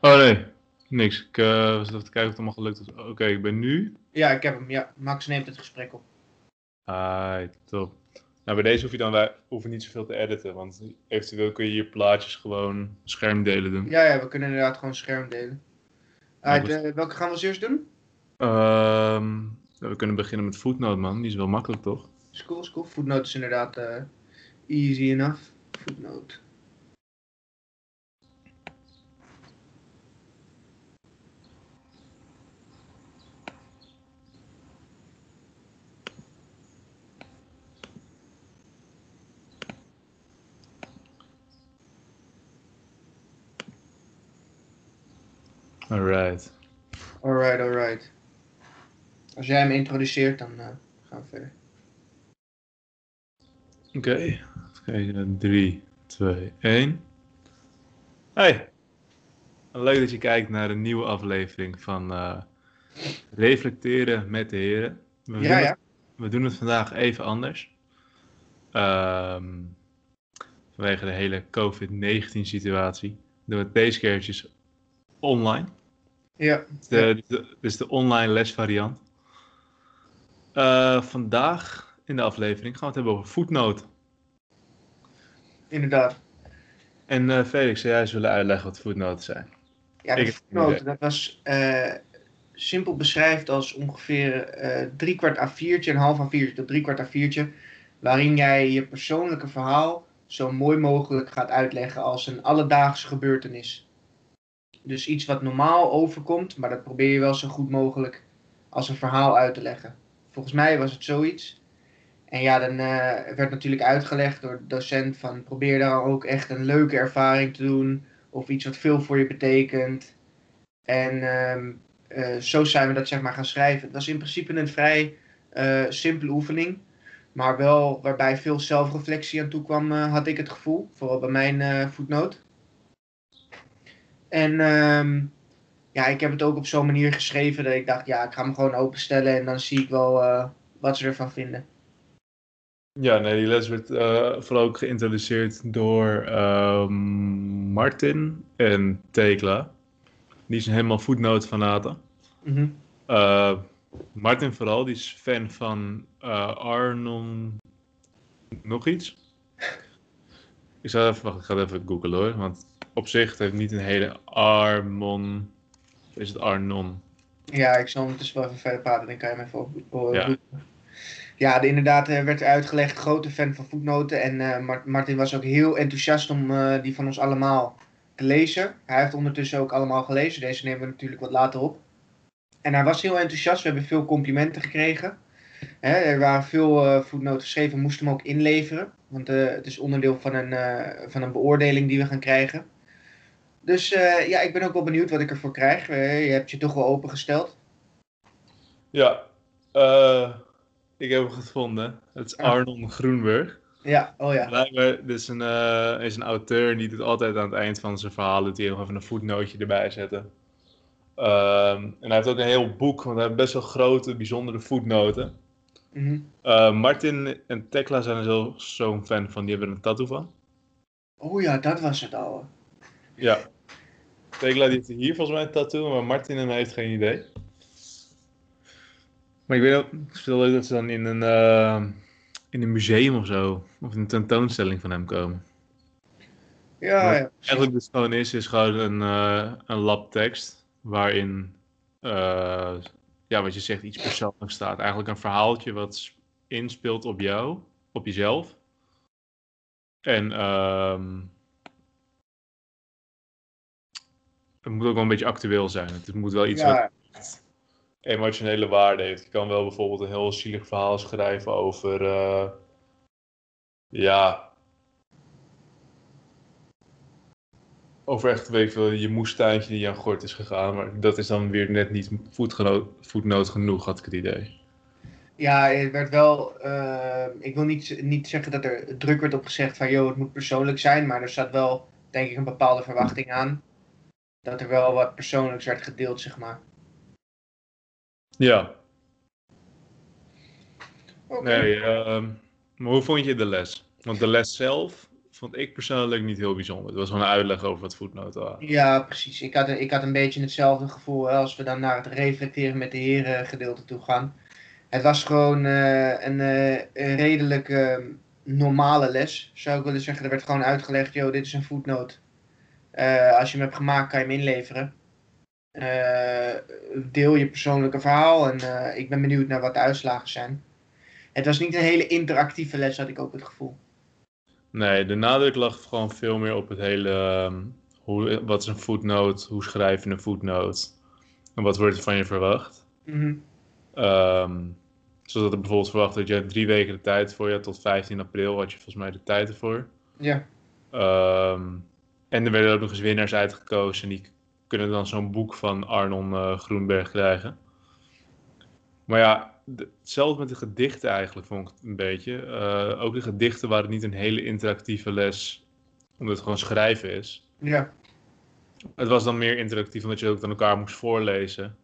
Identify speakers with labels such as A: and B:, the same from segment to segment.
A: Oh nee, niks. Ik uh, was even te kijken of het allemaal gelukt is. Oké, ik ben nu.
B: Ja, ik heb hem. Ja, Max neemt het gesprek op.
A: Ah, top. Nou, bij deze hoef je dan wij, hoeven niet zoveel te editen, want eventueel kun je hier plaatjes gewoon schermdelen doen.
B: Ja, ja, we kunnen inderdaad gewoon scherm delen. Uh, welke gaan we als eerst doen?
A: Ehm, we kunnen beginnen met Footnote, man. Die is wel makkelijk, toch?
B: Is cool. Footnote is inderdaad uh, easy enough. Footnote.
A: Alright.
B: Alright, alright. Als jij hem introduceert, dan uh, gaan we verder.
A: Oké, okay. kijken. 3, 2, 1. Hey! Leuk dat je kijkt naar een nieuwe aflevering van uh, Reflecteren met de Heren.
B: We ja, ja.
A: Het, we doen het vandaag even anders. Um, vanwege de hele COVID-19 situatie doen we het deze keertjes online.
B: Ja.
A: De, de, dus de online lesvariant. Uh, vandaag in de aflevering gaan we het hebben over voetnoten.
B: Inderdaad.
A: En uh, Felix, zou jij eens willen uitleggen wat voetnoten zijn?
B: Ja, de voetnoten, dat was uh, simpel beschrijft als ongeveer drie kwart A4'tje, een half A4'tje tot drie kwart A4'tje, waarin jij je persoonlijke verhaal zo mooi mogelijk gaat uitleggen als een alledaagse gebeurtenis. Dus iets wat normaal overkomt, maar dat probeer je wel zo goed mogelijk als een verhaal uit te leggen. Volgens mij was het zoiets. En ja, dan uh, werd natuurlijk uitgelegd door de docent van probeer daar ook echt een leuke ervaring te doen. Of iets wat veel voor je betekent. En uh, uh, zo zijn we dat zeg maar gaan schrijven. Het was in principe een vrij uh, simpele oefening. Maar wel waarbij veel zelfreflectie aan toe kwam, had ik het gevoel. Vooral bij mijn voetnoot. En um, ja, ik heb het ook op zo'n manier geschreven dat ik dacht, ja, ik ga hem gewoon openstellen en dan zie ik wel uh, wat ze ervan vinden.
A: Ja, nee, die les werd uh, vooral ook geïntroduceerd door uh, Martin en Tekla. Die zijn helemaal voetnootfanaten.
B: Mm -hmm.
A: uh, Martin vooral, die is fan van Arnon... Nog iets? ik zal even, wacht, ik ga even googlen hoor, want op zich heeft niet een hele Armon. Is het Arnon?
B: Ja, ik zal ondertussen wel even verder praten, dan kan je hem even op.
A: Ja.
B: Ja, de, inderdaad uh, werd uitgelegd, grote fan van voetnoten. En uh, Martin was ook heel enthousiast om uh, die van ons allemaal te lezen. Hij heeft ondertussen ook allemaal gelezen. Deze nemen we natuurlijk wat later op. En hij was heel enthousiast. We hebben veel complimenten gekregen. Hè, er waren veel voetnoten geschreven. We moesten hem ook inleveren. Want het is onderdeel van een, van een beoordeling die we gaan krijgen. Dus uh, ja, ik ben ook wel benieuwd wat ik ervoor krijg. Uh, je hebt je toch wel opengesteld.
A: Ja, uh, ik heb hem gevonden. Het is Arnon Groenberg.
B: Ja, oh ja.
A: Blijkbaar is een, is een auteur die doet altijd aan het eind van zijn verhaal doet hij nog even een voetnootje erbij zetten. Ehm, en hij heeft ook een heel boek, want hij heeft best wel grote, bijzondere voetnoten.
B: Mm
A: -hmm. Martin en Tekla zijn er zo'n fan van, die hebben er een tattoo van.
B: Oh ja, dat was het al.
A: Ja. Tekla die heeft hier volgens mij een tattoo, maar Martin en heeft geen idee. Maar ik weet ook, het is wel leuk dat ze dan in een, uh, in een museum of zo, of een tentoonstelling van hem komen.
B: Ja, ja.
A: Eigenlijk dus gewoon is, is gewoon een, uh, een labtekst waarin, uh, ja, wat je zegt, iets persoonlijks staat. Eigenlijk een verhaaltje wat inspeelt op jou, op jezelf. En um, het moet ook wel een beetje actueel zijn. Het moet wel iets
B: ja.
A: wat emotionele waarde heeft. Je kan wel bijvoorbeeld een heel zielig verhaal schrijven over, uh, ja, over echt, weet ik veel, je moestuintje die aan gort is gegaan. Maar dat is dan weer net niet voetnoot genoeg, had ik het idee.
B: Ja, het werd wel. Uh, ik wil niet, niet zeggen dat er druk werd op gezegd van joh, het moet persoonlijk zijn. Maar er zat wel, denk ik, een bepaalde verwachting aan. Dat er wel wat persoonlijks werd gedeeld, zeg maar.
A: Ja.
B: Okay.
A: Nee, uh, maar hoe vond je de les? Want de les zelf vond ik persoonlijk niet heel bijzonder. Het was gewoon een uitleg over wat voetnoten waren.
B: Ja, precies. Ik had, ik had een beetje hetzelfde gevoel als we dan naar het reflecteren met de heren gedeelte toe gaan. Het was gewoon uh, een, uh, redelijk uh, normale les, zou ik willen zeggen. Er werd gewoon uitgelegd, joh, dit is een voetnoot. Als je hem hebt gemaakt, kan je hem inleveren. deel je persoonlijke verhaal en ik ben benieuwd naar wat de uitslagen zijn. Het was niet een hele interactieve les, had ik ook het gevoel.
A: Nee, de nadruk lag gewoon veel meer op het hele. Um, hoe, wat is een voetnoot? Hoe schrijf je een voetnoot? En wat wordt er van je verwacht?
B: Mm
A: um, zodat er bijvoorbeeld verwacht dat je drie weken de tijd voor je tot 15 april had je volgens mij de tijd ervoor.
B: Ja.
A: Um, en er werden ook nog eens winnaars uitgekozen. En die kunnen dan zo'n boek van Arnon uh, Groenberg krijgen. Maar ja, hetzelfde met de gedichten eigenlijk, vond ik een beetje. Uh, ook de gedichten waren niet een hele interactieve les, omdat het gewoon schrijven is.
B: Ja.
A: Het was dan meer interactief, omdat je ook aan elkaar moest voorlezen.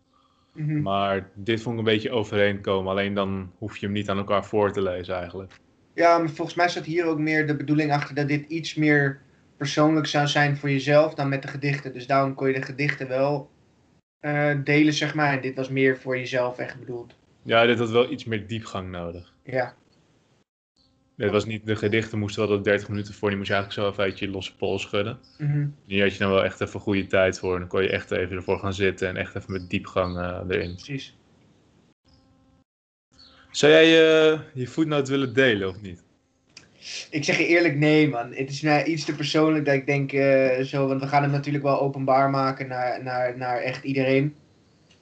B: Mm -hmm.
A: Maar dit vond ik een beetje overeenkomen. Alleen dan hoef je hem niet aan elkaar voor te lezen eigenlijk.
B: Ja, maar volgens mij zat hier ook meer de bedoeling achter dat dit iets meer persoonlijk zou zijn voor jezelf dan met de gedichten. Dus daarom kon je de gedichten wel uh, delen, zeg maar. En dit was meer voor jezelf echt bedoeld.
A: Ja, dit had wel iets meer diepgang nodig.
B: Ja.
A: Het was niet, de gedichten moesten wel dat 30 minuten voor, die moest je eigenlijk zo even uit je losse pols schudden.
B: Mm -hmm.
A: Hier had je dan wel echt even goede tijd voor. Dan kon je echt even ervoor gaan zitten en echt even met diepgang uh, erin.
B: Precies.
A: Zou jij uh, je voetnoot willen delen of niet?
B: Ik zeg je eerlijk nee, man. Het is mij iets te persoonlijk dat ik denk uh, zo, want we gaan het natuurlijk wel openbaar maken naar, naar, naar echt iedereen.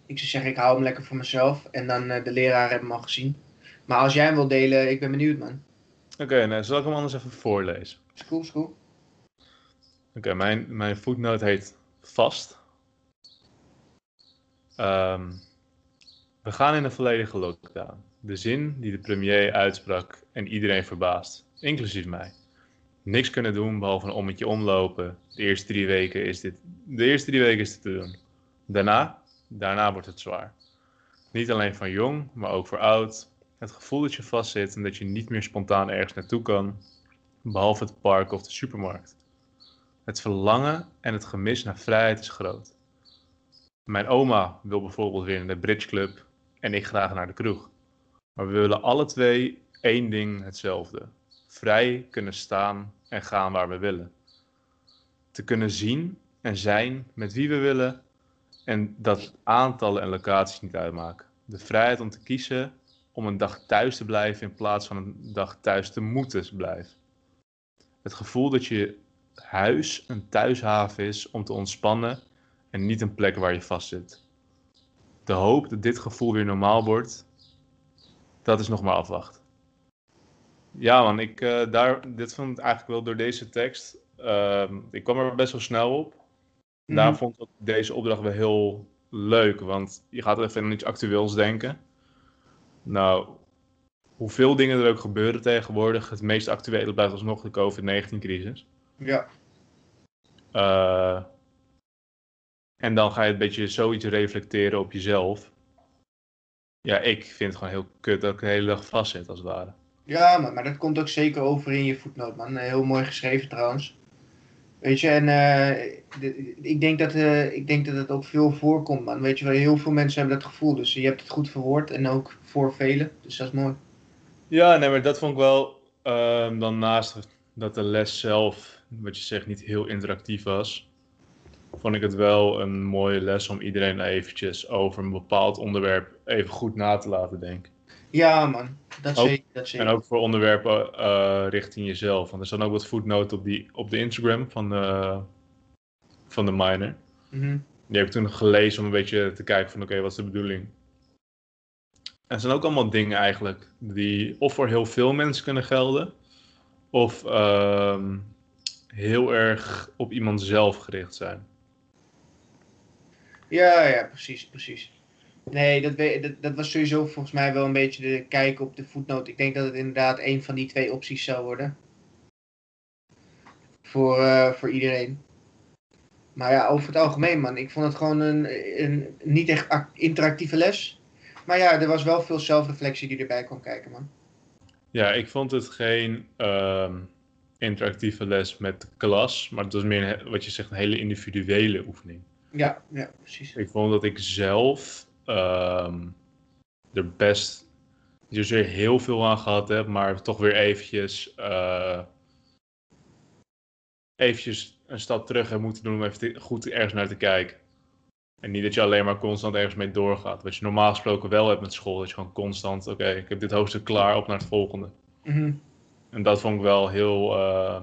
B: Ik zou zeggen, ik hou hem lekker voor mezelf. En dan uh, de leraar hebben hem al gezien. Maar als jij hem wil delen, ik ben benieuwd, man.
A: Oké, okay, nou, zal ik hem anders even voorlezen?
B: Is cool, is cool.
A: Oké, okay, mijn, mijn voetnoot heet Vast. Um, we gaan in een volledige lockdown. De zin die de premier uitsprak en iedereen verbaast, inclusief mij. Niks kunnen doen behalve een ommetje omlopen. De eerste drie weken is dit, de eerste drie weken is te doen. Daarna Daarna wordt het zwaar. Niet alleen van jong, maar ook voor oud. Het gevoel dat je vastzit en dat je niet meer spontaan ergens naartoe kan, behalve het park of de supermarkt. Het verlangen en het gemis naar vrijheid is groot. Mijn oma wil bijvoorbeeld weer in de bridge club en ik graag naar de kroeg. Maar we willen alle twee één ding hetzelfde: vrij kunnen staan en gaan waar we willen. Te kunnen zien en zijn met wie we willen en dat aantallen en locaties niet uitmaken. De vrijheid om te kiezen om een dag thuis te blijven in plaats van een dag thuis te moeten blijven. Het gevoel dat je huis een thuishaven is om te ontspannen en niet een plek waar je vastzit. De hoop dat dit gevoel weer normaal wordt, dat is nog maar afwachten. Ja man, ik, uh, daar, dit vond ik eigenlijk wel door deze tekst. Uh, ik kwam er best wel snel op. Mm. Daar vond ik deze opdracht wel heel leuk, want je gaat even aan iets actueels denken. Nou, hoeveel dingen er ook gebeuren tegenwoordig, het meest actuele blijft alsnog de COVID-19-crisis.
B: Ja.
A: Uh, en dan ga je een beetje zoiets reflecteren op jezelf. Ja, ik vind het gewoon heel kut dat ik de hele dag vast zit, als het ware.
B: Ja, maar, dat komt ook zeker over in je voetnoot, man. Heel mooi geschreven trouwens. Weet je, en uh, ik, denk dat, uh, ik denk dat het ook veel voorkomt, man. Weet je heel veel mensen hebben dat gevoel. Dus je hebt het goed verwoord en ook voor velen. Dus dat is mooi.
A: Ja, nee, maar dat vond ik wel, uh, dan naast dat de les zelf, wat je zegt, niet heel interactief was, vond ik het wel een mooie les om iedereen eventjes over een bepaald onderwerp even goed na te laten denken.
B: Ja, man. Dat ook, zeker, dat zeker.
A: En ook voor onderwerpen uh, richting jezelf. Want er staan ook wat voetnoten op, die, op de Instagram van de, van de miner.
B: Mm -hmm.
A: Die heb ik toen gelezen om een beetje te kijken van oké, okay, wat is de bedoeling? En er zijn ook allemaal dingen eigenlijk die of voor heel veel mensen kunnen gelden. Of uh, heel erg op iemand zelf gericht zijn.
B: Ja, ja, precies, precies. Nee, dat, dat, dat, was sowieso volgens mij wel een beetje de kijk op de voetnoot. Ik denk dat het inderdaad een van die twee opties zou worden. Voor, uh, voor iedereen. Maar ja, over het algemeen, man. Ik vond het gewoon een, een niet echt interactieve les. Maar ja, er was wel veel zelfreflectie die erbij kwam kijken, man.
A: Ja, ik vond het geen. Uh, interactieve les met de klas. Maar het was meer, een- wat je zegt, een hele individuele oefening.
B: Ja, ja, precies.
A: Ik vond dat ik zelf ehm, er best niet zozeer heel veel aan gehad heb, maar toch weer eventjes, eh, eventjes een stap terug heb moeten doen om even te- goed ergens naar te kijken. En niet dat je alleen maar constant ergens mee doorgaat. Wat je normaal gesproken wel hebt met school. Dat je gewoon constant, oké, ik heb dit hoofdstuk klaar, op naar het volgende.
B: Mhm.
A: En dat vond ik wel heel, eh,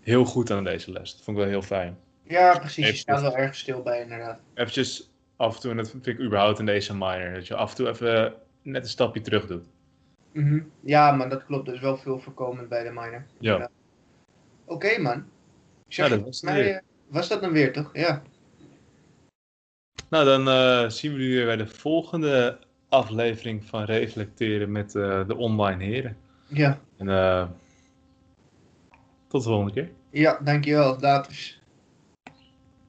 A: heel goed aan deze les. Dat vond ik wel heel fijn.
B: Ja, precies. Je staat wel erg stil bij, inderdaad.
A: Eventjes af en toe, en dat vind ik überhaupt in deze minor, dat je af en toe even net een stapje terug doet.
B: Mhm. Ja, man, dat klopt. Er is wel veel voorkomend bij de minor.
A: Ja.
B: Oké, man. Zeg,
A: Ja, dat was het
B: mij
A: weer.
B: eh, was dat dan weer, toch? Ja.
A: Nou, dan eh, zien we jullie weer bij de volgende aflevering van Reflecteren met eh, de online heren.
B: Ja,
A: En tot de volgende keer.
B: ja dankjewel. Later.